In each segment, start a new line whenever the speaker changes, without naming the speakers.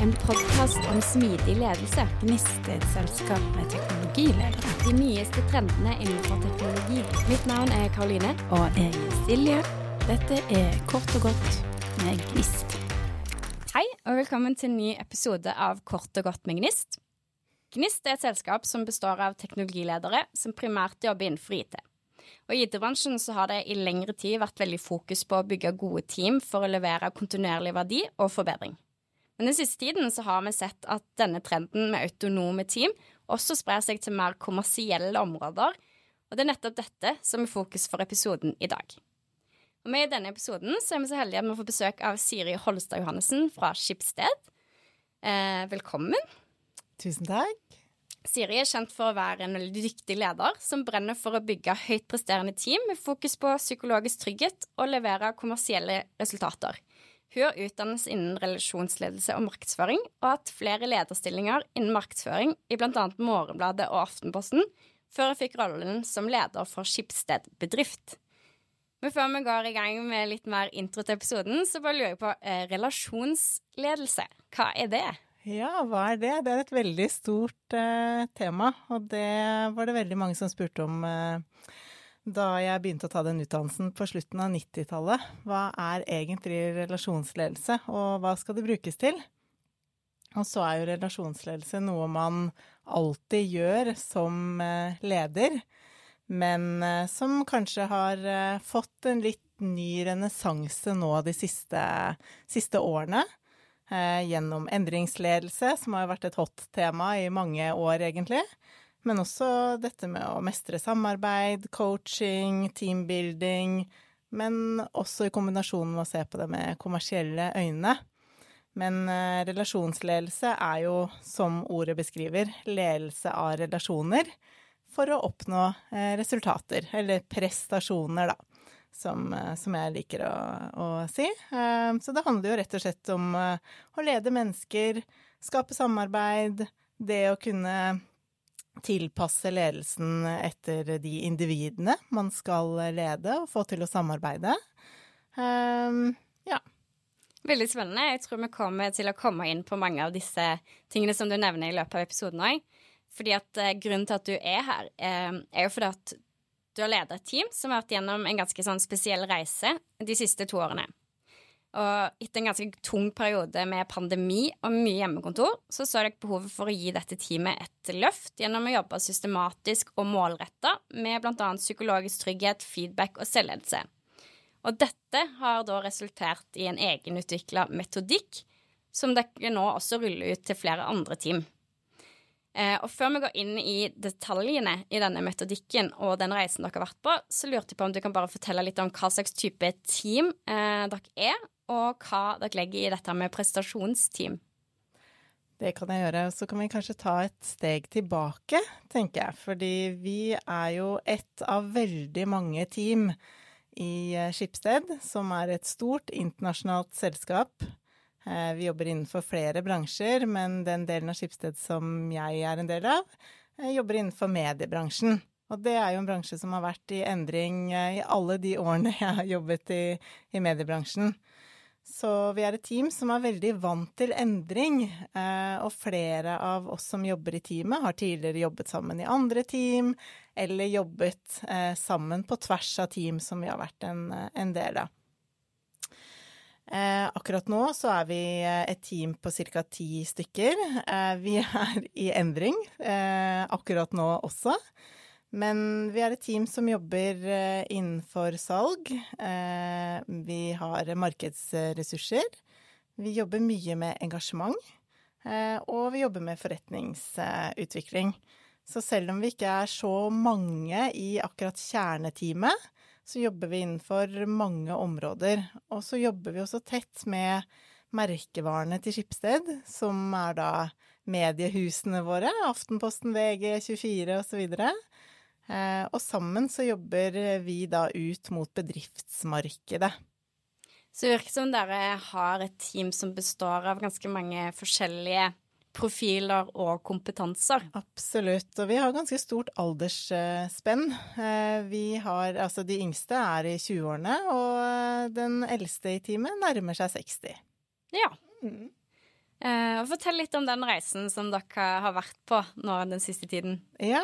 En podkast om smidig ledelse.
Gnist et selskap med teknologiledere.
De nyeste trendene innenfor teknologi. Mitt navn er Karoline.
Og jeg er Silje. Dette er Kort og godt med Gnist.
Hei, og velkommen til en ny episode av Kort og godt med Gnist. Gnist er et selskap som består av teknologiledere som primært jobber innenfor IT. Og I IT-bransjen så har det i lengre tid vært veldig fokus på å bygge gode team for å levere kontinuerlig verdi og forbedring. Men den siste tiden så har vi sett at denne trenden med autonome team også sprer seg til mer kommersielle områder, og det er nettopp dette som er fokus for episoden i dag. Og med I denne episoden så er vi så heldige at vi får besøk av Siri Holstad Johannessen fra Skipsted. Eh, velkommen.
Tusen takk.
Siri er kjent for å være en veldig dyktig leder som brenner for å bygge høyt presterende team med fokus på psykologisk trygghet og levere kommersielle resultater. Hun har utdannelse innen relasjonsledelse og markedsføring, og har hatt flere lederstillinger innen markedsføring i bl.a. Morgenbladet og Aftenposten, før hun fikk rollen som leder for Skipsted bedrift. Men før vi går i gang med litt mer intro til episoden, så bare lurer jeg på eh, relasjonsledelse. Hva er det?
Ja, hva er det? Det er et veldig stort eh, tema, og det var det veldig mange som spurte om eh, da jeg begynte å ta den utdannelsen på slutten av 90-tallet. Hva er egentlig relasjonsledelse, og hva skal det brukes til? Og så er jo relasjonsledelse noe man alltid gjør som eh, leder, men eh, som kanskje har eh, fått en litt ny renessanse nå de siste, siste årene. Gjennom endringsledelse, som har vært et hot tema i mange år, egentlig. Men også dette med å mestre samarbeid, coaching, teambuilding, men også i kombinasjon med å se på det med kommersielle øyne. Men eh, relasjonsledelse er jo, som ordet beskriver, ledelse av relasjoner for å oppnå eh, resultater, eller prestasjoner, da, som, eh, som jeg liker å, å si. Så det handler jo rett og slett om å lede mennesker, skape samarbeid, det å kunne tilpasse ledelsen etter de individene man skal lede og få til å samarbeide. Um, ja.
Veldig spennende. Jeg tror vi kommer til å komme inn på mange av disse tingene som du nevner i løpet av episoden òg. Fordi at uh, Grunnen til at du er her, uh, er jo fordi at du har ledet et team som har vært gjennom en ganske sånn spesiell reise de siste to årene. Og etter en ganske tung periode med pandemi og mye hjemmekontor, så så dere behovet for å gi dette teamet et løft gjennom å jobbe systematisk og målretta med bl.a. psykologisk trygghet, feedback og selvledelse. Og dette har da resultert i en egenutvikla metodikk som dere nå også ruller ut til flere andre team. Eh, og før vi går inn i detaljene i denne metodikken og den reisen dere har vært på, så lurte jeg på om du kan bare fortelle litt om hva slags type team eh, dere er, og hva dere legger i dette med prestasjonsteam.
Det kan jeg gjøre. Så kan vi kanskje ta et steg tilbake, tenker jeg. Fordi vi er jo ett av veldig mange team i eh, Skipsted, som er et stort internasjonalt selskap. Eh, vi jobber innenfor flere bransjer, men den delen av Skipsted som jeg er en del av, eh, jobber innenfor mediebransjen. Og det er jo en bransje som har vært i endring i alle de årene jeg har jobbet i, i mediebransjen. Så vi er et team som er veldig vant til endring, eh, og flere av oss som jobber i teamet, har tidligere jobbet sammen i andre team, eller jobbet eh, sammen på tvers av team som vi har vært en, en del av. Eh, akkurat nå så er vi et team på ca. ti stykker. vi er i endring akkurat nå også. Men vi er et team som jobber eh, innenfor salg. Eh, vi har markedsressurser. Vi jobber mye med engasjement. Eh, og vi jobber med forretningsutvikling. Så selv om vi ikke er så mange i akkurat kjerneteamet, så jobber vi innenfor mange områder. Og så jobber vi også tett med merkevarene til Skipsted, som er da mediehusene våre, Aftenposten, VG, 24 osv. Eh, og sammen så jobber vi da ut mot bedriftsmarkedet.
Så det virker som dere har et team som består av ganske mange forskjellige profiler og kompetanser.
Absolutt, og vi har ganske stort aldersspenn. Eh, vi har, altså de yngste er i 20-årene, og den eldste i teamet nærmer seg 60.
Ja. Mm. Fortell litt om den reisen som dere har vært på nå den siste tiden.
Ja,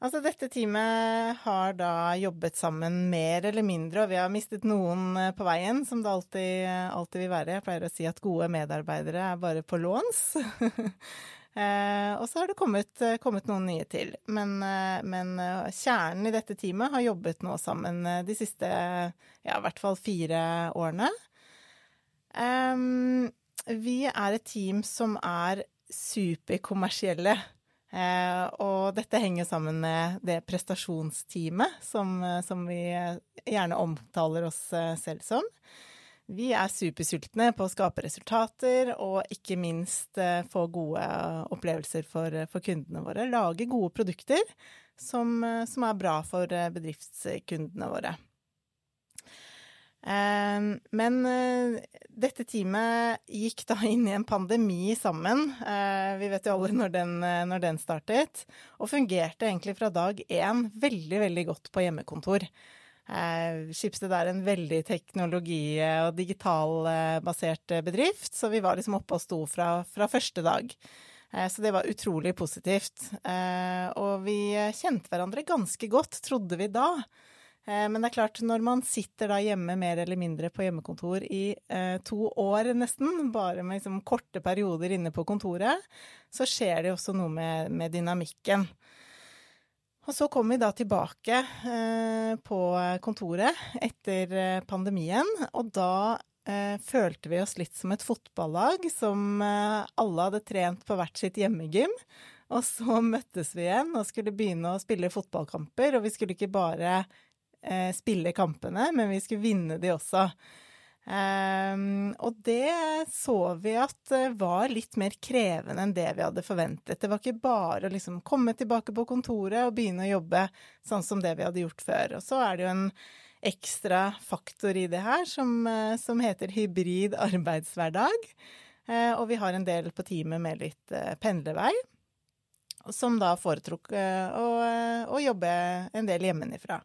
altså dette teamet har da jobbet sammen mer eller mindre, og vi har mistet noen eh, på veien, som det alltid, alltid vil være. Jeg pleier å si at gode medarbeidere er bare på låns. uh, og så har det kommet, kommet, noen nye til. Men, men kjernen i dette teamet har jobbet nå sammen de siste ja, i hvert fall fire årene. Um, vi er et team som er superkommersielle. Eh, og dette henger sammen med det prestasjonsteamet som, som vi gjerne omtaler oss eh, selv som. Vi er supersultne på å skape resultater og ikke minst eh, få gode opplevelser for, for kundene våre. Lage gode produkter som, som er bra for eh, bedriftskundene våre. Ehm, men eh, dette teamet gikk da inn i en pandemi sammen. Eh, vi vet jo alle når den, eh, når den startet. Og fungerte egentlig fra dag én veldig, veldig godt på hjemmekontor. Skipsted er en veldig teknologi- og digitalbasert bedrift, så vi var liksom oppe og sto fra, fra første dag. Så det var utrolig positivt. Og vi kjente hverandre ganske godt, trodde vi da. Eh, men det er klart, når man sitter da hjemme mer eller mindre på hjemmekontor i eh, to år nesten, bare med liksom korte perioder inne på kontoret, så skjer det også noe med, med dynamikken. Og så kom vi da tilbake eh, på kontoret etter eh, pandemien, og da eh, følte vi oss litt som et fotballag som eh, alle hadde trent på hvert sitt hjemmegym. Og så møttes vi igjen og skulle begynne å spille fotballkamper, og vi skulle ikke bare eh, spille kampene, men vi skulle vinne de også. Um, og det så vi at var litt mer krevende enn det vi hadde forventet. Det var ikke bare å liksom komme tilbake på kontoret og begynne å jobbe sånn som det vi hadde gjort før. Og så er det jo en ekstra faktor i det her som, eh, som heter hybrid arbeidshverdag. Uh, og vi har en del på teamet med litt uh, pendlervei, som da foretrukk uh, å, å jobbe en del hjemmefra.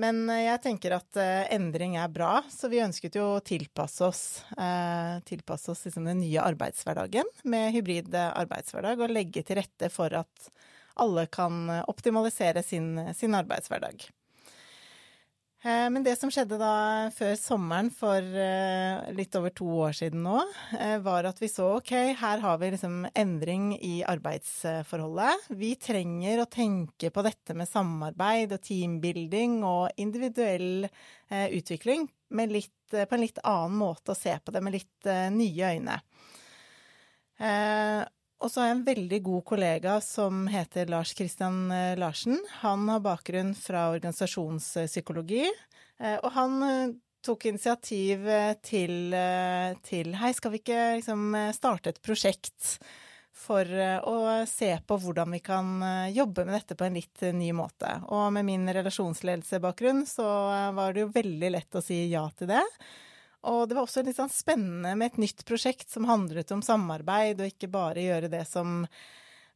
Men eh, jeg tenker at eh, endring er bra, så vi ønsket jo å tilpasse oss, eh, tilpasse oss liksom den nye arbeidshverdagen med hybrid arbeidshverdag, og legge til rette for at alle kan optimalisere sin, sin arbeidshverdag. Eh, men det som skjedde da før sommeren for eh, litt over to år siden nå, eh, var at vi så ok, her har vi liksom endring i arbeidsforholdet. Vi trenger å tenke på dette med samarbeid og teambuilding og individuell utvikling litt, på en litt annen måte, og se på det med litt nye øyne. Og så har jeg en veldig god kollega som heter Lars Kristian eh, Larsen. Han har bakgrunn fra organisasjonspsykologi, eh, og han eh, tok initiativ til, til Hei, skal vi ikke liksom starte et prosjekt for å se på hvordan vi kan jobbe med dette på en litt ny måte. Og med min relasjonsledelsebakgrunn så var det jo veldig lett å si ja til det. Og det var også litt sånn spennende med et nytt prosjekt som handlet om samarbeid, og ikke bare gjøre det som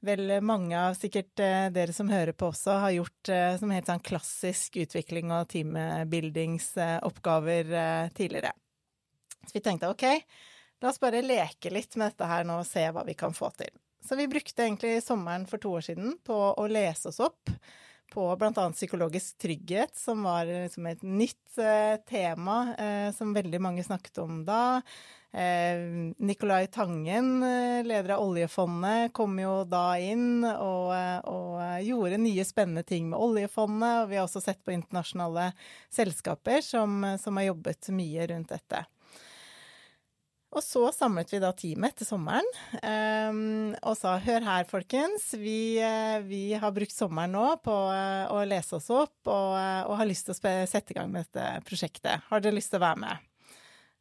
vel mange av sikkert eh, dere som hører på også, har gjort eh, som helt sånn klassisk utvikling og teambuildingsoppgaver eh, tidligere. Så vi tenkte ok, la oss bare leke litt med dette her nå og se hva vi kan få til. Så vi brukte egentlig sommeren for to år siden på å lese oss opp på bl.a. psykologisk trygghet, som var liksom et nytt eh, tema eh, som veldig mange snakket om da. Eh, Nicolai Tangen, eh, leder av oljefondet, kom jo da inn og, eh, og, gjorde nye spennende ting med oljefondet. Og vi har også sett på internasjonale selskaper som, som har jobbet mye rundt dette. Og så samlet vi da teamet etter sommeren um, og sa hør her, folkens. Vi, uh, vi, har brukt sommeren nå på uh, å lese oss opp og, uh, og har lyst til å sette i gang med dette prosjektet. Har dere lyst til å være med?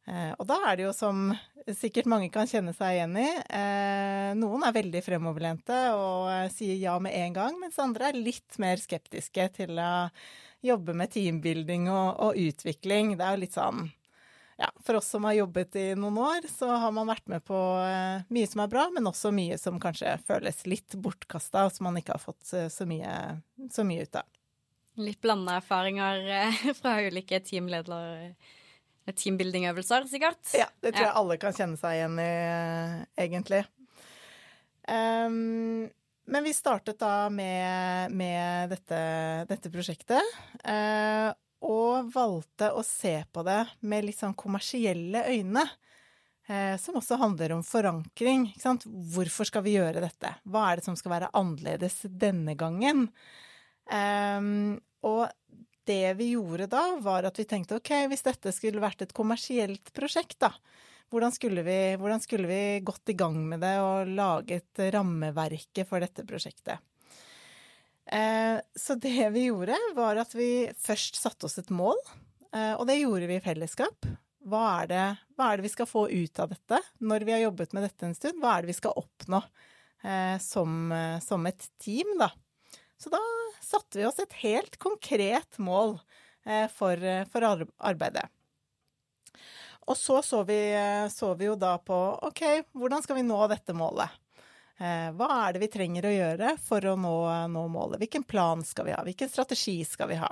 og da er det jo som sikkert mange kan kjenne seg igjen i. noen er veldig fremoverlente og sier ja med en gang, mens andre er litt mer skeptiske til å jobbe med teambuilding og, og utvikling. Det er jo litt sånn ja, for oss som har jobbet i noen år, så har man vært med på eh, mye som er bra, men også mye som kanskje føles litt bortkasta, og som man ikke har fått eh, så mye, så mye ut av.
Litt blanda erfaringer eh, fra ulike teamledere teambuilding-øvelser, sikkert.
Ja, det tror
Ja.
jeg alle kan kjenne seg igjen i, egentlig. Um, men vi startet da med, med dette, dette prosjektet, eh, og valgte å se på det med litt sånn kommersielle øyne. eh, som også handler om forankring. Hvorfor skal vi gjøre dette? Hva er det som skal være annerledes denne gangen? Ehm, og det vi gjorde da, var at vi tenkte ok, hvis dette skulle vært et kommersielt prosjekt, da, hvordan skulle vi, hvordan skulle vi gått i gang med det og laget rammeverket for dette prosjektet? Eh, så det vi gjorde, var at vi først satte oss et mål, eh, og det gjorde vi i fellesskap. Hva er, det, hva er det vi skal få ut av dette når vi har jobbet med dette en stund? Hva er det vi skal oppnå eh, som, som et team, da? Så da satte vi oss et helt konkret mål for, for arbeidet. Og så så vi, så vi jo da på OK, hvordan skal vi nå dette målet? Eh, hva er det vi trenger å gjøre for å nå, nå målet? Hvilken plan skal vi ha? Hvilken strategi skal vi ha?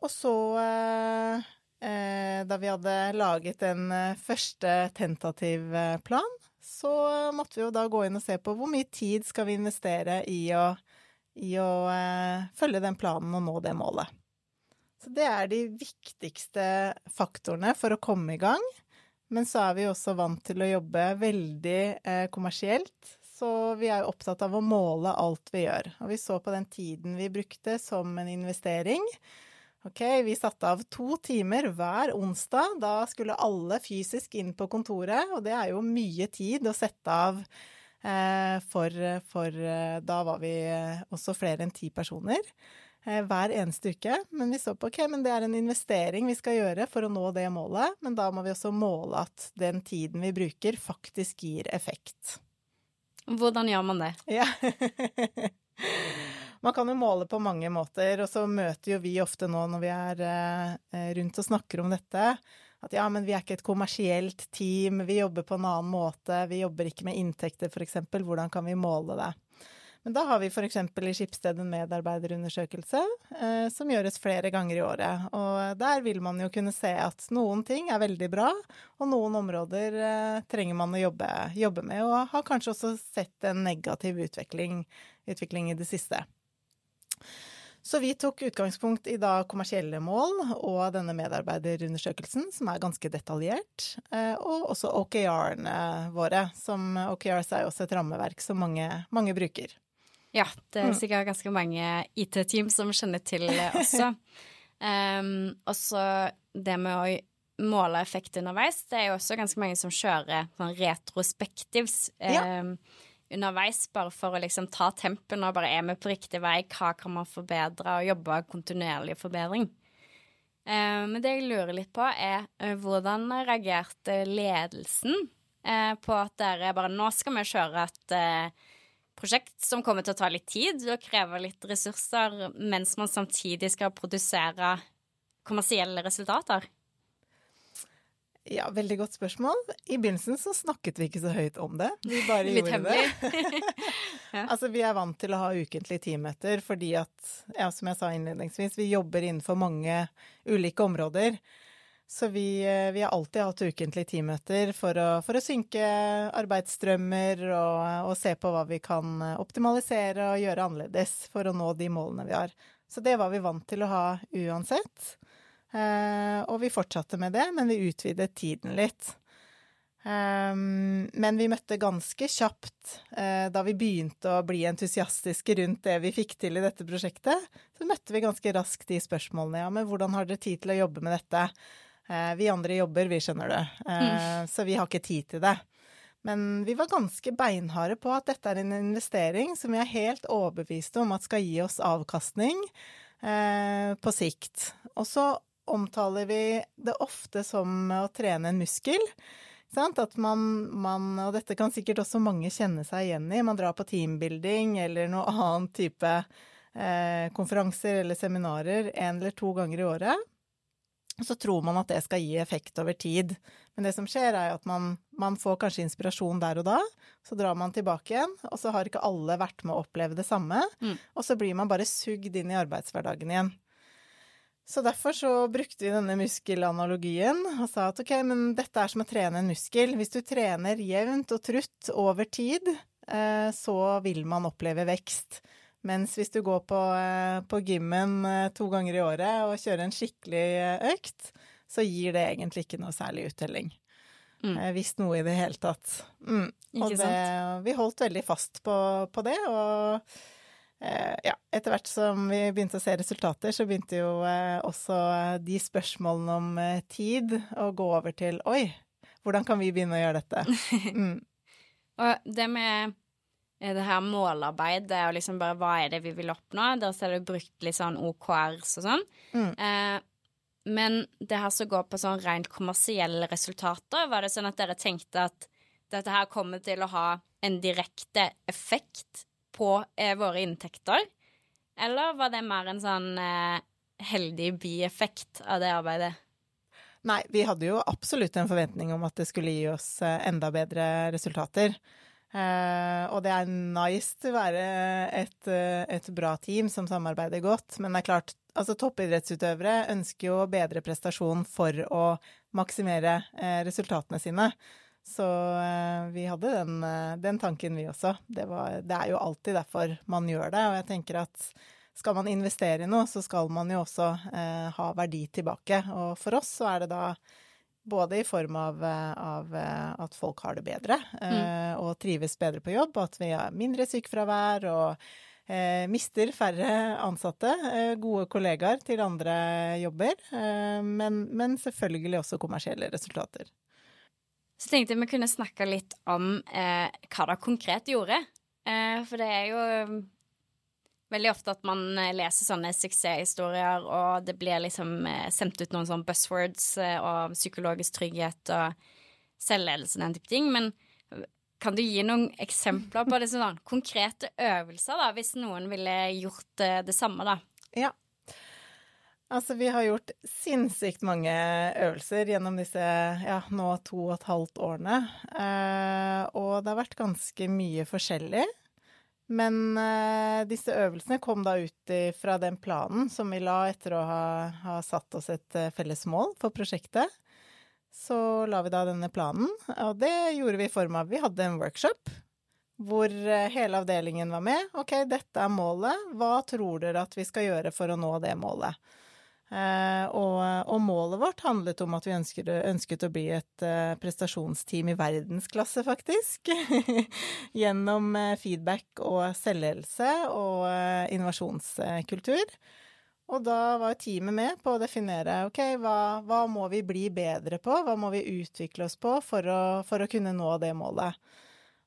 Og så, eh, eh, da vi hadde laget en første tentativ plan, så måtte vi jo da gå inn og se på hvor mye tid skal vi investere i å, i å følge den planen og nå det målet. Så det er de viktigste faktorene for å komme i gang. Men så er vi også vant til å jobbe veldig eh, kommersielt. Så vi er jo opptatt av å måle alt vi gjør. Og vi så på den tiden vi brukte som en investering. Ok, vi satte av to timer hver onsdag. Da skulle alle fysisk inn på kontoret, og det er jo mye tid å sette av eh, for, for eh, Da var vi eh, også flere enn ti personer hver eneste uke. Men vi så på ok, men det er en investering vi skal gjøre for å nå det målet. Men da må vi også måle at den tiden vi bruker, faktisk gir effekt.
Hvordan gjør man det?
Ja. Man kan jo måle på mange måter, og så møter jo vi ofte nå når vi er eh, rundt og snakker om dette, at ja, men vi er ikke et kommersielt team, vi jobber på en annen måte, vi jobber ikke med inntekter f.eks., hvordan kan vi måle det? Men da har vi f.eks. i Skipsted en medarbeiderundersøkelse eh, som gjøres flere ganger i året. Og der vil man jo kunne se at noen ting er veldig bra, og noen områder eh, trenger man å jobbe, jobbe med, og har kanskje også sett en negativ utvikling, utvikling i det siste. Så vi tok utgangspunkt i da kommersielle mål og denne medarbeiderundersøkelsen, som er ganske detaljert, eh, og også OKR-ene våre, som OKRs er jo også et rammeverk som mange, mange bruker.
Ja, det
Mm.
er sikkert ganske mange IT-team som kjenner til det også. um, og så det med å måle effekt underveis, det er jo også ganske mange som kjører sånn retrospektivs
Ja.
um, underveis, bare for å liksom ta tempen og bare er vi på riktig vei, hva kan man forbedre, og jobbe kontinuerlig forbedring. Eh, Men det jeg lurer litt på, er eh, hvordan reagerte ledelsen uh, på at dere bare Nå skal vi kjøre et eh, prosjekt som kommer til å ta litt tid og kreve litt ressurser, mens man samtidig skal produsere kommersielle resultater?
Ja, veldig godt spørsmål. I begynnelsen så snakket vi ikke så høyt om det. Vi bare
Litt
gjorde
hemmelig.
det. Altså, vi er vant til å ha ukentlige teammøter fordi at, ja, som jeg sa innledningsvis, vi jobber innenfor mange ulike områder. Så vi, eh, vi har alltid hatt ukentlige teammøter for å, for å synke arbeidsstrømmer og, og se på hva vi kan optimalisere og gjøre annerledes for å nå de målene vi har. Så det var vi vant til å ha uansett. Eh, og vi fortsatte med det, men vi utvidet tiden litt. Eh, men vi møtte ganske kjapt, eh, da vi begynte å bli entusiastiske rundt det vi fikk til i dette prosjektet, så møtte vi ganske raskt de spørsmålene. Ja, men hvordan har dere tid til å jobbe med dette? Eh, vi andre jobber, vi, skjønner du. Eh, Så vi har ikke tid til det. Men vi var ganske beinharde på at dette er en investering som vi er helt overbeviste om at skal gi oss avkastning eh, på sikt. Og så omtaler vi det ofte som å trene en muskel. Sant? At man, man, og dette kan sikkert også mange kjenne seg igjen i, man drar på teambuilding eller noe annen type eh, konferanser eller seminarer en eller to ganger i året. Og så tror man at det skal gi effekt over tid. Men det som skjer, er at man, man får kanskje inspirasjon der og da, så drar man tilbake igjen, og så har ikke alle vært med å oppleve det samme,
Mm.
og så blir man bare sugd inn i arbeidshverdagen igjen. Så derfor så brukte vi denne muskelanalogien og sa at ok, men dette er som å trene en muskel. Hvis du trener jevnt og trutt over tid, eh, så vil man oppleve vekst. Mens hvis du går på, eh, på gymmen eh, to ganger i året og kjører en skikkelig økt, så gir det egentlig ikke noe særlig uttelling. Mm. Hvis noe i det hele tatt. Mm. Og det, vi holdt veldig fast på, på det, og Eh, ja, etter hvert som vi begynte å se resultater, så begynte jo eh, også de spørsmålene om eh, tid å gå over til Oi, hvordan kan vi begynne å gjøre dette? Mm.
og det med det her målarbeid. Det er jo liksom bare hva er det vi vil oppnå, der det jo brukt litt sånn OKRs og sånn. Mm. Eh, men det her som går på sånn rent kommersielle resultater, var det sånn at dere tenkte at dette her kommer til å ha en direkte effekt på eh, våre inntekter? Eller var det mer en sånn eh, heldig bieffekt av det arbeidet?
Nei, vi hadde jo absolutt en forventning om at det skulle gi oss eh, enda bedre resultater. Eh, og det er nice til å være et, eh, et, bra team som samarbeider godt, men det er klart, altså toppidrettsutøvere ønsker jo bedre prestasjon for å maksimere uh, resultatene sine. Så uh, vi hadde den, den, tanken, vi også. Det, var, det, er jo alltid derfor man gjør det. Og jeg tenker at skal man investere i noe, så skal man jo også ha verdi tilbake. Og for oss så er det da både i form av, eh, av at folk har det bedre eh, mm. og trives bedre på jobb, at vi har mindre sykefravær og eh, mister færre ansatte, gode kollegaer til andre jobber, men, men selvfølgelig også kommersielle resultater.
Så tenkte jeg vi kunne snakke litt om eh, hva det konkret gjorde. Eh, for det er jo veldig ofte at man eh, leser sånne suksesshistorier, og det blir liksom eh, sendt ut noen sånne buzzwords eh, og psykologisk trygghet og selvledelse og den type ting. Men eh, kan du gi noen eksempler på det, sånn, konkrete øvelser, da, hvis noen ville gjort det samme, da?
Ja, Altså, vi har gjort sinnssykt mange øvelser gjennom disse ja, nå to og et halvt årene. Eh, og det har vært ganske mye forskjellig. Men uh, disse øvelsene kom da ut fra den planen som vi la etter å ha, ha satt oss et uh, felles mål for prosjektet. Så la vi da denne planen, og det gjorde vi i form av Vi hadde en workshop hvor uh, hele avdelingen var med. OK, dette er målet. Hva tror dere at vi skal gjøre for å nå det målet? Uh, og, og, målet vårt handlet om at vi ønsket, ønsket å bli et uh, prestasjonsteam i verdensklasse, faktisk. Gjennom uh, feedback og selvledelse og innovasjonskultur. Og da var teamet med på å definere ok, hva, hva, må vi bli bedre på, hva må vi utvikle oss på for å, for å kunne nå det målet.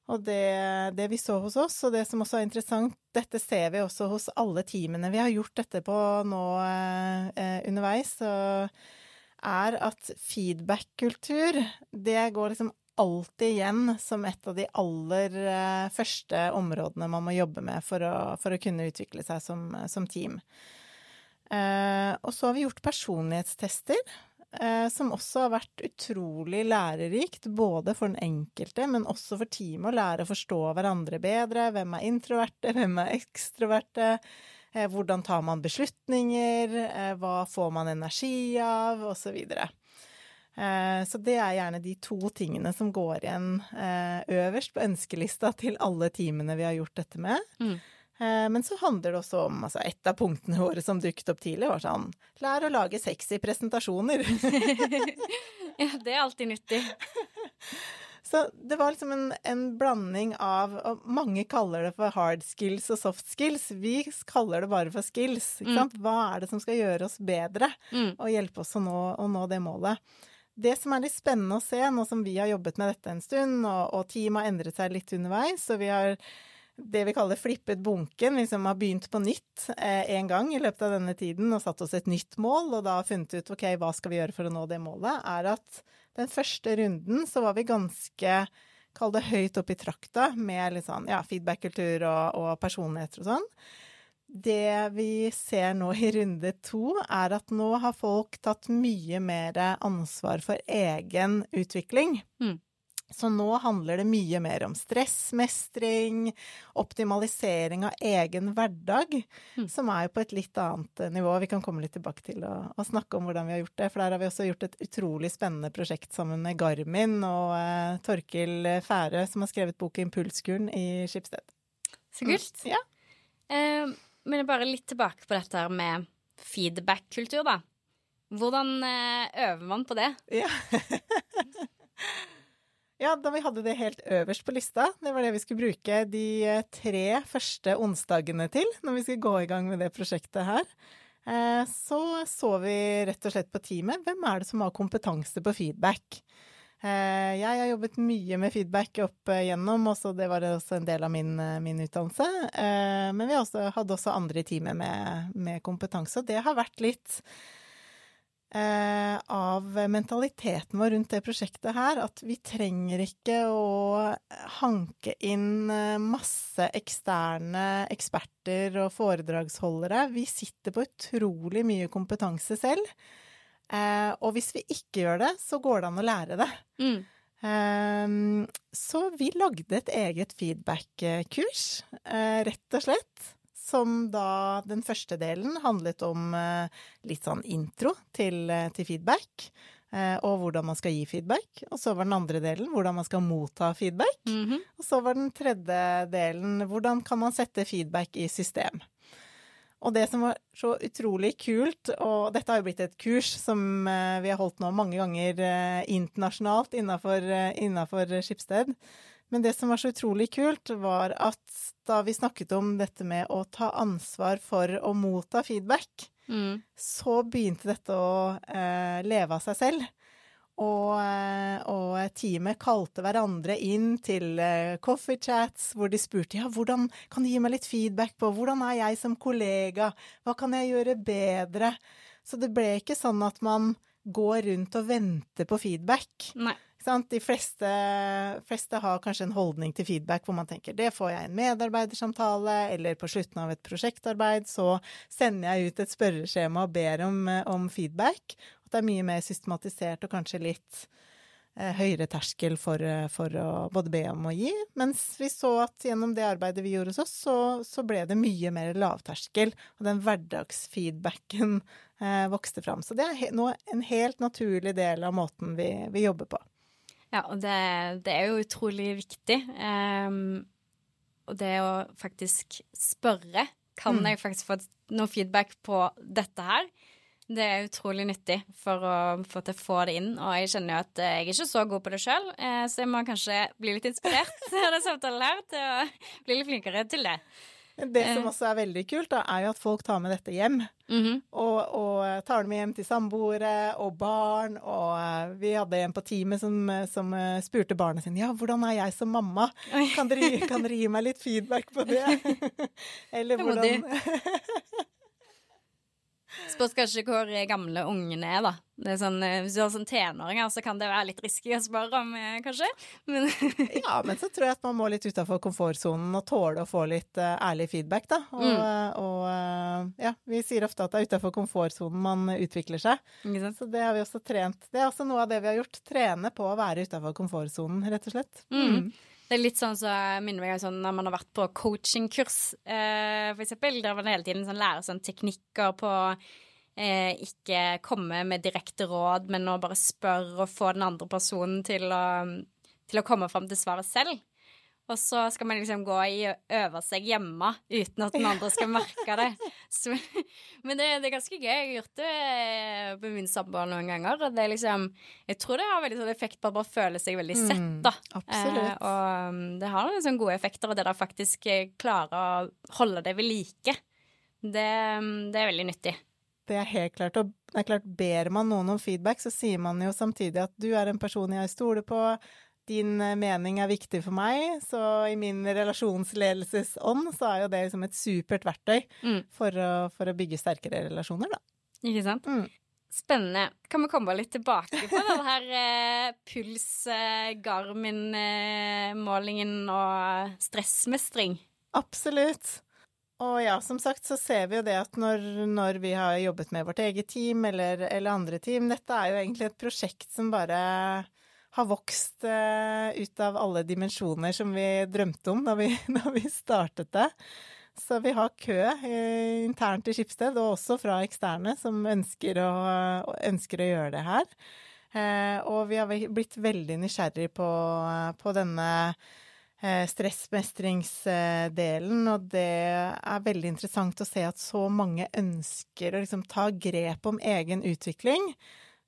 Og det, det, vi så hos oss, og det som også er interessant, dette ser vi også hos alle teamene vi har gjort dette på nå eh, underveis, er at feedback-kultur, det går liksom alltid igjen som et av de aller eh, første områdene man må jobbe med for å, for å kunne utvikle seg som, som team. Eh, og så har vi gjort personlighetstester eh, som også har vært utrolig lærerikt, både for den enkelte, men også for teamet, å lære å forstå hverandre bedre. Hvem er introverte, hvem er ekstroverte? Eh, hvordan tar man beslutninger? Eh, hva får man energi av? Og så videre. Eh, så det er gjerne de to tingene som går igjen eh, øverst på ønskelista til alle teamene vi har gjort dette med. Mm. Eh, men så handler det også om altså Et av punktene våre som dukket opp tidlig, var sånn Lær å lage sexy presentasjoner.
ja, det er alltid nyttig.
Så det var liksom en, en, blanding av og Mange kaller det for hard skills og soft skills. Vi kaller det bare for skills. Mm. Hva er det som skal gjøre oss bedre mm. og hjelpe oss å nå, å nå, det målet? Det som er litt spennende å se, nå som vi har jobbet med dette en stund, og, og teamet har endret seg litt underveis, og vi har det vi kaller flippet bunken, liksom har begynt på nytt eh, en gang i løpet av denne tiden og satt oss et nytt mål, og da funnet ut ok, hva skal vi gjøre for å nå det målet, er at den første runden så var vi ganske Kall det høyt opp i trakta med litt sånn ja, feedback-kultur og, og personligheter og sånn. Det vi ser nå i runde to, er at nå har folk tatt mye mer ansvar for egen utvikling. Mm. Så nå handler det mye mer om stressmestring, optimalisering av egen hverdag,
Mm.
som er jo på et litt annet nivå. Vi kan komme litt tilbake til å, å snakke om hvordan vi har gjort det, for der har vi også gjort et utrolig spennende prosjekt sammen med Garmin og eh, Torkil Færø, som har skrevet boka 'Impulskuren' i Skipsted.
Så kult.
Ja.
Eh, men bare litt tilbake på dette her med feedback-kultur, da. Hvordan eh, øver man på det?
Ja. ja, da vi hadde det helt øverst på lista, det var det vi skulle bruke de eh, tre første onsdagene til når vi skulle gå i gang med det prosjektet her, eh, så så vi rett og slett på teamet hvem er det som har kompetanse på feedback. Eh, Jeg har jobbet mye med feedback opp igjennom, og det var også en del av min, min utdannelse. Men vi også, hadde også andre i teamet med, med kompetanse, og det har vært litt av mentaliteten vår rundt det prosjektet her, at vi trenger ikke å hanke inn eh, masse eksterne eksperter og foredragsholdere. Vi sitter på utrolig mye kompetanse selv. Eh, og hvis vi ikke gjør det, så går det an å lære det.
Mm.
Så vi lagde et eget feedback-kurs, eh, rett og slett. Som da den første delen handlet om eh, litt sånn intro til, eh, til feedback. eh, Og hvordan man skal gi feedback. Og så var den andre delen hvordan man skal motta feedback.
Mhm.
Og så var den tredje delen hvordan kan man sette feedback i system. Og det som var så utrolig kult, og dette har jo blitt et kurs som vi har holdt nå mange ganger internasjonalt innafor, innafor Skipsted, men det som var så utrolig kult, var at da vi snakket om dette med å ta ansvar for å motta feedback,
Mm.
så begynte dette å eh, leve av seg selv. Og, eh, og teamet kalte hverandre inn til eh, coffee chats, hvor de spurte ja, hvordan kan du gi meg litt feedback på hvordan er jeg som kollega, hva kan jeg gjøre bedre? Så det ble ikke sånn at man går rundt og venter på feedback.
Nei.
De fleste, fleste har kanskje en holdning til feedback hvor man tenker det får jeg en medarbeidersamtale, eller på slutten av et prosjektarbeid så sender jeg ut et spørreskjema og ber om, om feedback. At det er mye mer systematisert og kanskje litt eh, høyere terskel for, for å både be om og gi. Mens vi så at gjennom det arbeidet vi gjorde hos oss, så, så ble det mye mer lavterskel, og den hverdagsfeedbacken eh, vokste fram. Så det er nå en helt naturlig del av måten vi, vi jobber på.
Ja, og det, det er jo utrolig viktig. Um, og det å faktisk spørre Kan
Mm.
jeg faktisk få noe feedback på dette her? Det er utrolig nyttig for å få å få det inn. Og jeg kjenner jo at eh, jeg er ikke så god på det sjøl, så jeg må kanskje bli litt inspirert av den samtalen her til å bli litt flinkere til det.
Det som
Eh.
også er veldig kult, da, er jo at folk tar med dette hjem.
Mhm.
Og, og tar det med hjem til samboere og barn. Og eh, vi hadde en på teamet som, som eh, spurte barna sine ja, hvordan er jeg som mamma? Kan dere, kan dere gi meg litt feedback på det? Eller hvordan
Spørs kanskje hvor gamle ungene er, da. Det er sånn, eh, hvis du har sånn tenåringer, så kan det være litt risky å spørre om, eh, kanskje. Men
Ja, men så tror jeg at man må litt utafor komfortsonen og tåle å få litt uh, ærlig feedback, da. Og,
Mm.
eh, og uh, ja, vi sier ofte at det er utafor komfortsonen man utvikler seg. Så det har vi også trent. Det er også noe av det vi har gjort. Trene på å være utafor komfortsonen, rett og slett.
Mm. Det er litt sånn som så minner meg om sånn når man har vært på coachingkurs, eh, for eksempel. Der man hele tiden sånn lærer sånn teknikker på eh, ikke komme med direkte råd, men å bare spørre og få den andre personen til å, til å komme fram til svaret selv. Og så skal man liksom gå i og øve seg hjemme uten at den andre skal merke det. Så, men det, det er ganske gøy. Jeg har gjort det på med min samboer noen ganger. Og det er liksom Jeg tror det har veldig sånn effekt på å bare føle seg veldig sett,
Mm, absolutt.
Eh, og um, det har liksom gode effekter, og det der faktisk eh, klarer å holde det ved like, det, um, det er veldig nyttig.
Det er helt klart. Og det er klart, ber man noen om feedback, så sier man jo samtidig at du er en person jeg stoler på, din eh, mening er viktig for meg, så i min relasjonsledelsesånd så er jo det liksom et supert verktøy
Mm.
for, å, for å bygge sterkere relasjoner, da.
Ikke sant?
Mm.
Spennende. Kan vi komme litt tilbake på den her eh, puls, eh, Garmin-målingen og stressmestring?
Absolutt. Og ja, som sagt så ser vi jo det at når, når vi har jobbet med vårt eget team eller, eller andre team Dette er jo egentlig et prosjekt som bare har vokst uh, ut av alle dimensjoner som vi drømte om da vi, da vi startet det. Så vi har kø uh, internt i Skipsted, og også fra eksterne, som ønsker å, ønsker å gjøre det her. Uh, og vi har blitt veldig nysgjerrig på, på denne stressmestringsdelen, og det er veldig interessant å se at så mange ønsker å liksom ta grep om egen utvikling.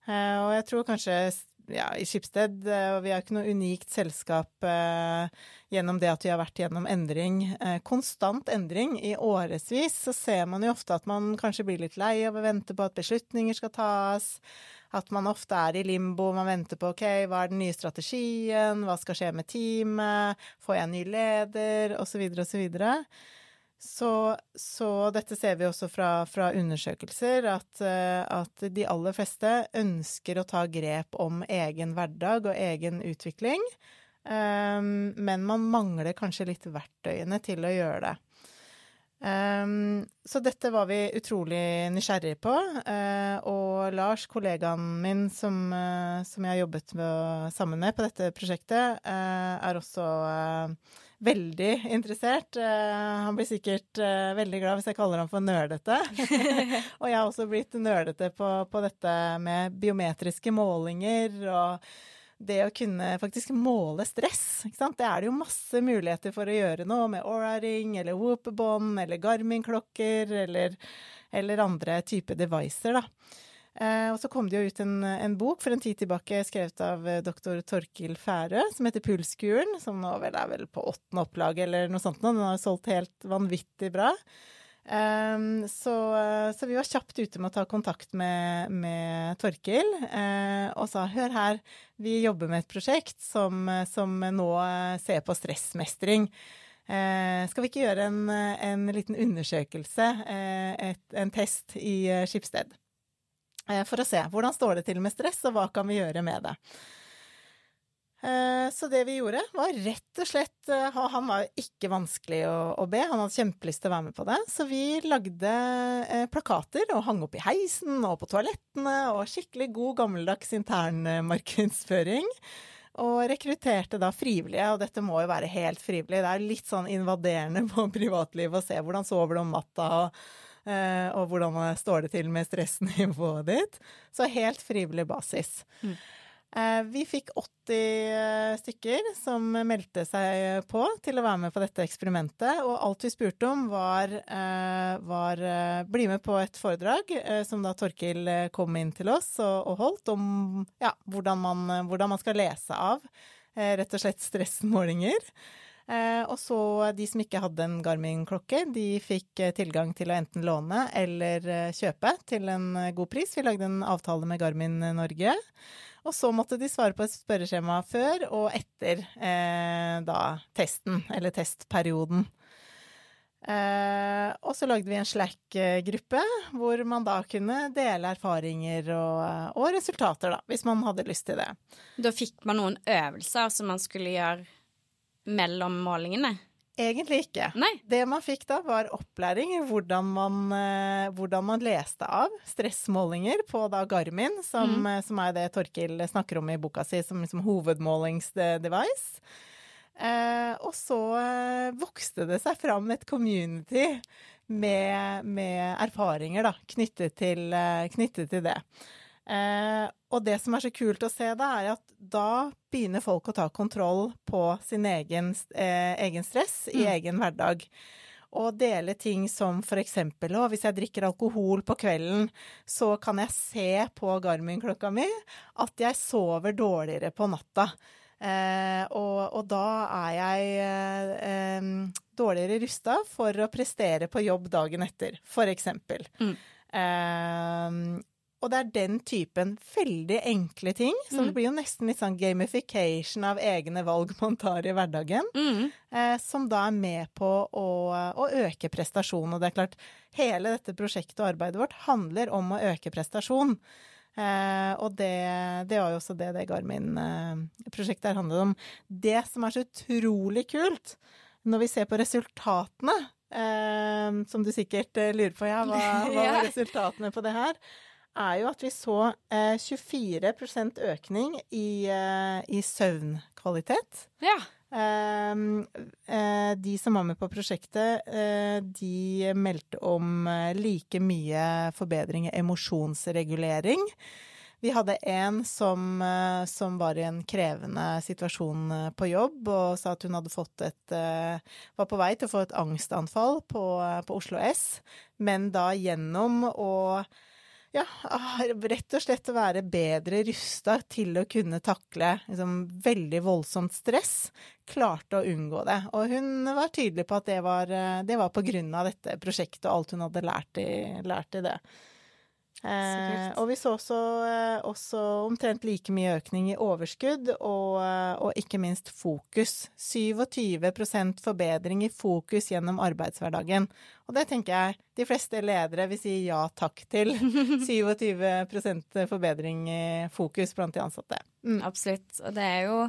Og jeg tror kanskje ja, i Skipsted, eh, og vi er ikke noe unikt selskap eh, gjennom det at vi har vært gjennom endring, eh, konstant endring i årevis, så ser man jo ofte at man kanskje blir litt lei av å vente på at beslutninger skal tas. At man ofte er i limbo, man venter på ok, hva er den nye strategien, hva skal skje med teamet, får jeg en ny leder, osv., osv. Så, så, dette ser vi også fra, fra undersøkelser, at, eh, at, de aller fleste ønsker å ta grep om egen hverdag og egen utvikling. Um, men man mangler kanskje litt verktøyene til å gjøre det. Um, så dette var vi utrolig nysgjerrige på. Uh, og Lars, kollegaen min som, uh, som jeg har jobbet med, sammen med på dette prosjektet, uh, er også veldig interessert. Uh, han blir sikkert uh, veldig glad hvis jeg kaller ham for nerdete. og jeg har også blitt nerdete på, på, dette med biometriske målinger og det å kunne faktisk måle stress. Det er det jo masse muligheter for å gjøre nå med Aura-ring eller Whoop-bånd eller Garmin-klokker eller, eller, andre typer devices, da. Eh, og så kom det jo ut en, en, bok for en tid tilbake skrevet av eh, doktor Torkil Færø, som heter Pulskuren, som nå vel er vel på åttende opplag eller noe sånt nå. Den har solgt helt vanvittig bra. Um, så, så, vi var kjapt ute med å ta kontakt med, med Torkil uh, og sa hør her, vi jobber med et prosjekt som, som nå ser på stressmestring. Uh, skal vi ikke gjøre en, en liten undersøkelse, uh, et, en test i Skipsted? Eh, for å se hvordan står det til med stress, og hva kan vi gjøre med det. Eh, så det vi gjorde, var rett og slett eh, Han var ikke vanskelig å, be, han hadde kjempelyst til å være med på det. Så vi lagde plakater og hang opp i heisen og på toalettene, og skikkelig god gammeldags internmarkedsføring. Og rekrutterte da frivillige, og dette må jo være helt frivillig. Det er litt sånn invaderende på privatlivet å se hvordan sover du om natta. og og hvordan står det til med stressnivået ditt. Så helt frivillig basis. Mm. Eh, vi fikk 80 eh, stykker som meldte seg på til å være med på dette eksperimentet. Og alt vi spurte om, var, var bli med på et foredrag som da Torkil kom inn til oss og, holdt, om ja, hvordan, man, hvordan man skal lese av rett og slett stressmålinger. Eh, og så de som ikke hadde en Garmin-klokke, de fikk eh, tilgang til å enten låne eller eh, kjøpe til en god pris. Vi lagde en avtale med Garmin Norge. Og så måtte de svare på et spørreskjema før og etter eh, da testen, eller testperioden. Eh, og så lagde vi en Slack-gruppe hvor man da kunne dele erfaringer og, og, resultater, da, hvis man hadde lyst til det.
Da fikk man noen øvelser som man skulle gjøre mellom målingene?
Egentlig ikke.
Nei.
Det man fikk da, var opplæring i hvordan man, eh, hvordan man leste av stressmålinger på da Garmin, som, mm. Eh, som, er det Torkil snakker om i boka si som som hovedmålingsdevice. Eh, og så eh, vokste det seg fram et community med, med erfaringer da, knyttet til, knyttet til det. Eh, og det som er så kult å se da, er at da begynner folk å ta kontroll på sin egen, eh, egen stress i mm. egen hverdag. Og dele ting som for eksempel å, hvis jeg drikker alkohol på kvelden, så kan jeg se på Garmin-klokka mi at jeg sover dårligere på natta. Eh, og, og, da er jeg eh, dårligere rusta for å prestere på jobb dagen etter, for eksempel. Mm. Eh, og det er den typen veldig enkle ting. Så mm. det blir jo nesten litt sånn gamification av egne valg man tar i hverdagen. Mm. Eh, som da er med på å, å, øke prestasjon. Og det er klart, hele dette prosjektet og arbeidet vårt handler om å øke prestasjon. Eh, og det, det, var jo også det det Garmin-prosjektet her handlet om. Det som er så utrolig kult når vi ser på resultatene, eh, som du sikkert eh, lurer på, ja, hva, hva var resultatene på det her? Er jo at vi så eh, 24% økning i, eh, i søvnkvalitet.
Ja.
Ehm, eh, de som var med på prosjektet, eh, de meldte om eh, like mye forbedring i emosjonsregulering. Vi hadde en som, eh, som var i en krevende situasjon eh, på jobb, og sa at hun hadde fått et eh, Var på vei til å få et angstanfall på, på Oslo S, men da gjennom å ja, ah, rett og slett å være bedre rusta til å kunne takle liksom, veldig voldsomt stress, klarte å unngå det. Og hun var tydelig på at det var, det var på grunn av dette prosjektet og alt hun hadde lært i, lært i det. Eh, og vi så også, eh, også, omtrent like mye økning i overskudd og, eh, og ikke minst fokus. 27% forbedring i fokus gjennom arbeidshverdagen. Og det tenker jeg de fleste ledere vil si ja takk til. 27% forbedring i fokus blant de ansatte.
Mm. Absolutt. Og det er jo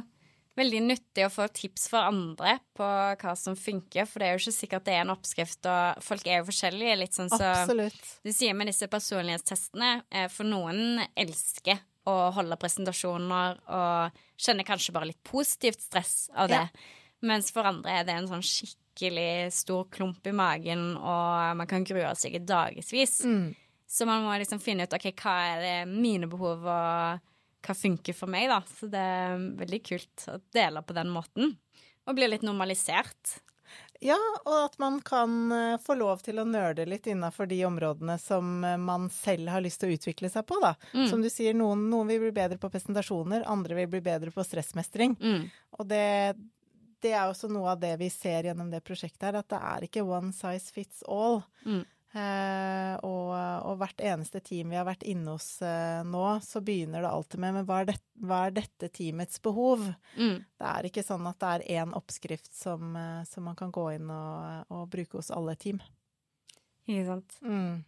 veldig nyttig å få tips fra andre på hva som funker, for det er jo ikke sikkert det er en oppskrift, og folk er jo forskjellige, litt sånn så
Absolutt.
Du sier med disse personlighetstestene, eh, for noen elsker å holde presentasjoner og kjenner kanskje bare litt positivt stress av det, ja. mens for andre er det en sånn skikkelig stor klump i magen, og man kan grue seg i dagevis. Mm. Så man må liksom finne ut OK, hva er det mine behov og hva funker for meg, da. Så det er veldig kult å dele på den måten. Og bli litt normalisert.
Ja, og at man kan eh, få lov til å nerde litt innafor de områdene som eh, man selv har lyst til å utvikle seg på, da. Mm. Som du sier, noen, noen, vil bli bedre på presentasjoner, andre vil bli bedre på stressmestring. Mm. Og det, det, er også noe av det vi ser gjennom det prosjektet her, at det er ikke one size fits all. Mm. Eh, og, og, hvert eneste team vi har vært inne hos eh, nå, så begynner det alltid med men hva er, det, hva er dette teamets behov? Mm. Det er ikke sånn at det er én oppskrift som, eh, som, man kan gå inn og, og, bruke hos alle team.
Ikke sant. Mm.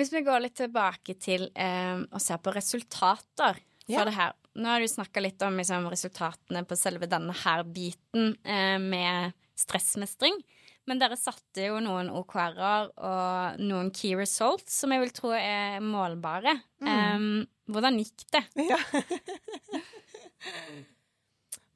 Hvis vi går litt tilbake til eh, å se på resultater for yeah. det her. Nå har du snakka litt om liksom, resultatene på selve denne her biten eh, med stressmestring. Men dere satte jo noen OKR-er og noen key results som jeg vil tro er målbare. Mm. Um, hvordan gikk det? Ja.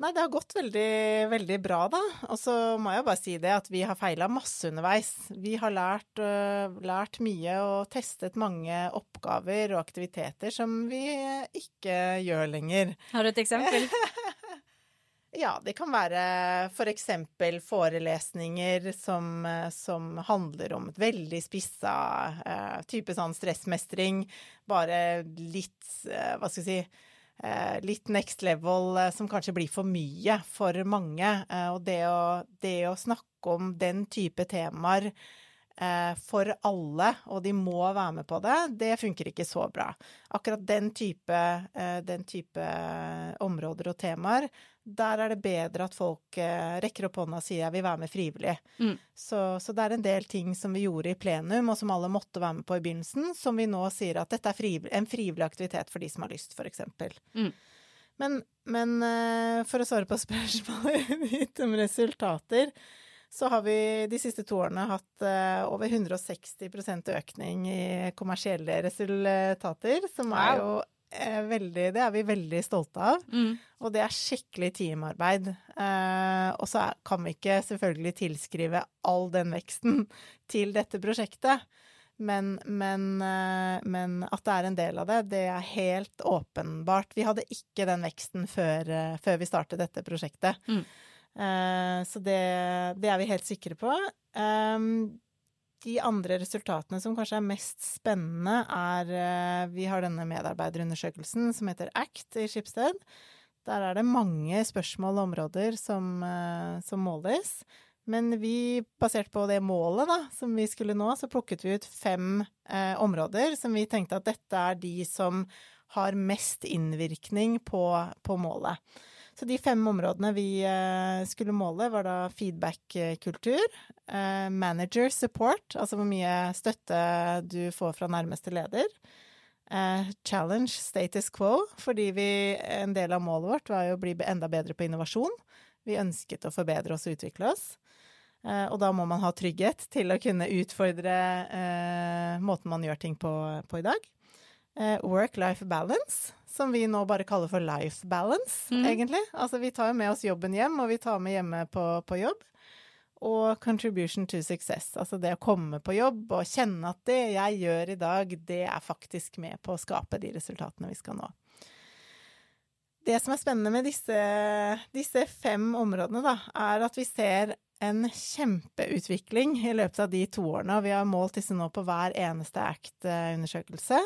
Nei, det har gått veldig, veldig bra, da. Og så må jeg bare si det at vi har feila masse underveis. Vi har lært, uh, lært, mye og testet mange oppgaver og aktiviteter som vi ikke gjør lenger.
Har du et eksempel?
Ja, det kan være f.eks. For forelesninger som, som, handler om et veldig spissa uh, type sånn stressmestring. Bare litt, uh, hva skal jeg si Litt next level som kanskje blir for mye for mange. og det å, det å snakke om den type temaer for alle, og de må være med på det, det funker ikke så bra. Akkurat den type, den type områder og temaer der er det bedre at folk eh, rekker opp hånda og sier jeg vil være med frivillig. Mm. Så, så, det er en del ting som vi gjorde i plenum, og som alle måtte være med på i begynnelsen, som vi nå sier at dette er frivillig, en frivillig aktivitet for de som har lyst, f.eks. Mm. Men, men eh, for å svare på spørsmålet ditt om resultater, så har vi de siste to årene hatt uh, over 160% økning i kommersielle resultater, som er jo eh, veldig, det er vi veldig stolte av. Mm. Og det er skikkelig teamarbeid. Eh, og så kan vi ikke selvfølgelig tilskrive all den veksten til dette prosjektet. Men, men, eh, men, at det er en del av det, det er helt åpenbart. Vi hadde ikke den veksten før, eh, før vi startet dette prosjektet. Mm. Eh, så det, det, er vi helt sikre på. Um, de andre resultatene som kanskje er mest spennende, er eh, Vi har denne medarbeiderundersøkelsen som heter ACT i Skipsted. Der er det mange spørsmål og områder som, eh, som måles. Men vi, basert på det målet da, som vi skulle nå, så plukket vi ut fem eh, områder som vi tenkte at dette er de som har mest innvirkning på, på målet. Så de fem områdene vi eh, skulle måle, var da feedback-kultur, eh, manager support, altså hvor mye støtte du får fra nærmeste leder, eh, challenge status quo, fordi vi, en del av målet vårt var jo å bli enda bedre på innovasjon. Vi ønsket å forbedre oss og utvikle oss. Og da må man ha trygghet til å kunne utfordre måten man gjør ting på, på i dag. work-life balance, som vi nå bare kaller for life balance,
mm.
egentlig. Altså vi tar jo med oss jobben hjem, og vi tar med hjemme på, på jobb. Og contribution to success, altså det å komme på jobb og kjenne at det jeg gjør i dag, det er faktisk med på å skape de resultatene vi skal nå. Det som er spennende med disse, disse fem områdene, da, er at vi ser en kjempeutvikling i løpet av de to årene. og Vi har målt disse nå på hver eneste ACT-undersøkelse.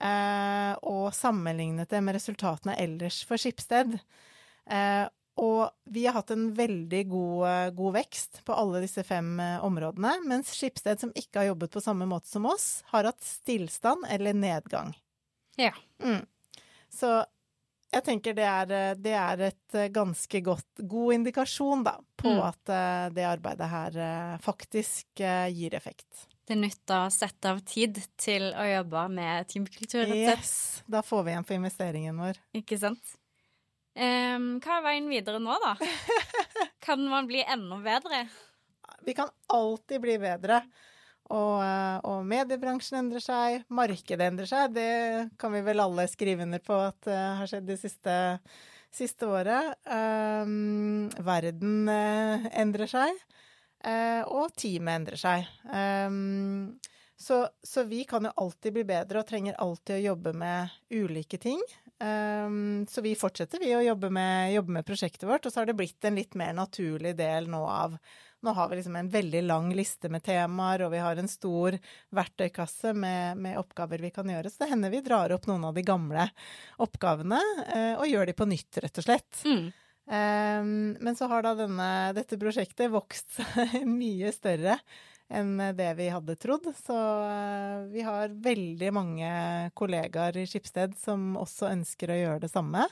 Eh, og sammenlignet det med resultatene ellers for Skipsted. Eh, og vi har hatt en veldig god, god vekst på alle disse fem eh, områdene, mens Skipsted, som ikke har jobbet på samme måte som oss, har hatt stillstand eller nedgang.
Ja.
Mm. Så jeg tenker det er, det er et eh, ganske godt, god indikasjon da, på
Mm.
at eh, det arbeidet her eh, faktisk eh, gir effekt.
Det nytt å sette av tid til å jobbe med teamkultur, rett og slett.
Yes, da får vi igjen for investeringen vår.
Ikke sant? Um, hva er veien videre nå, da? Kan man bli enda bedre?
Vi kan alltid bli bedre. Og, eh, og mediebransjen endrer seg, markedet endrer seg. Det kan vi vel alle skrive under på at det har skjedd det siste, siste året. Um, verden eh, endrer seg, eh, og teamet endrer seg. Um, så, så vi kan jo alltid bli bedre og trenger alltid å jobbe med ulike ting. Um, så vi fortsetter vi å jobbe med, jobbe med prosjektet vårt, og så har det blitt en litt mer naturlig del nå av nå har vi liksom en veldig lang liste med temaer, og vi har en stor verktøykasse med, med oppgaver vi kan gjøre. Så det hender vi drar opp noen av de gamle oppgavene eh, og gjør de på nytt, rett og slett.
Mm.
Um, men så har da denne, dette prosjektet vokst mye større enn det vi hadde trodd. Så eh, vi har veldig mange kollegaer i Skipsted som også ønsker å gjøre det samme.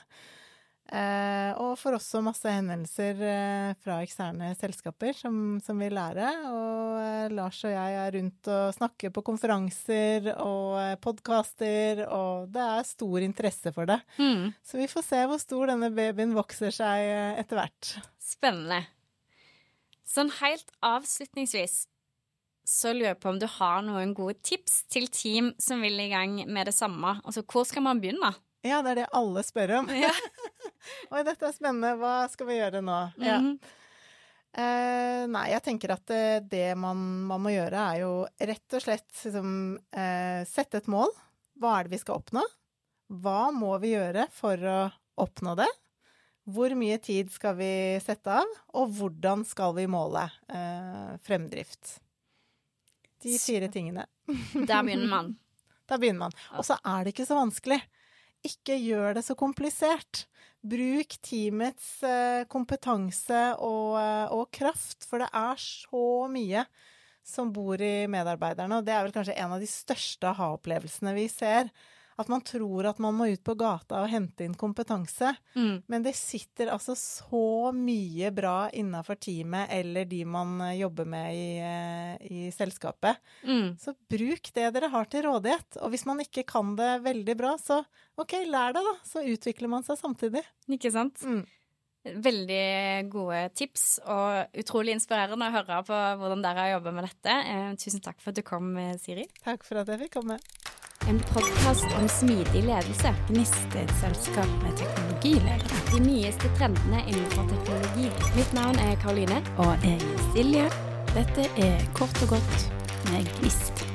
Eh, og får også masse henvendelser eh, fra eksterne selskaper som, som vil lære. Og eh, Lars og jeg er rundt og snakker på konferanser og eh, podkaster, og det er stor interesse for det.
Mm.
Så vi får se hvor stor denne babyen vokser seg eh, etter hvert.
Spennende. Sånn helt avslutningsvis så lurer jeg på om du har noen gode tips til team som vil i gang med det samme. Altså, hvor skal man begynne?
Ja, det er det alle spør om.
Ja.
Oi, dette er spennende. Hva skal vi gjøre nå? Ja.
Mhm.
Eh, nei, jeg tenker at det, det man, man må gjøre, er jo rett og slett liksom, eh, sette et mål. Hva er det vi skal oppnå? Hva må vi gjøre for å oppnå det? Hvor mye tid skal vi sette av? Og hvordan skal vi måle eh, fremdrift? De fire tingene.
Der begynner man.
Da begynner man. Og så er det ikke så vanskelig. Ikke gjør det så komplisert. Bruk teamets eh, kompetanse og, eh, og kraft, for det er så mye som bor i medarbeiderne, og det er vel kanskje en av de største aha-opplevelsene vi ser. At man tror at man må ut på gata og hente inn kompetanse,
Mm.
men det sitter altså så mye bra innafor teamet eller de man eh, jobber med i, eh, i selskapet.
Mm.
Så bruk det dere har til rådighet. Og hvis man ikke kan det veldig bra, så ok, lær det, da. Så utvikler man seg samtidig.
Ikke sant?
Mm.
Veldig gode tips, og utrolig inspirerende å høre på hvordan dere har jobba med dette. Eh, tusen takk for at du kom, Siri.
Takk for at jeg fikk komme.
En podkast om smidig ledelse. Gnist er et selskap med teknologiledere.
De nyeste trendene innenfor teknologi. Mitt navn er Karoline.
Og jeg er Silje. Dette er Kort og godt med Gnist.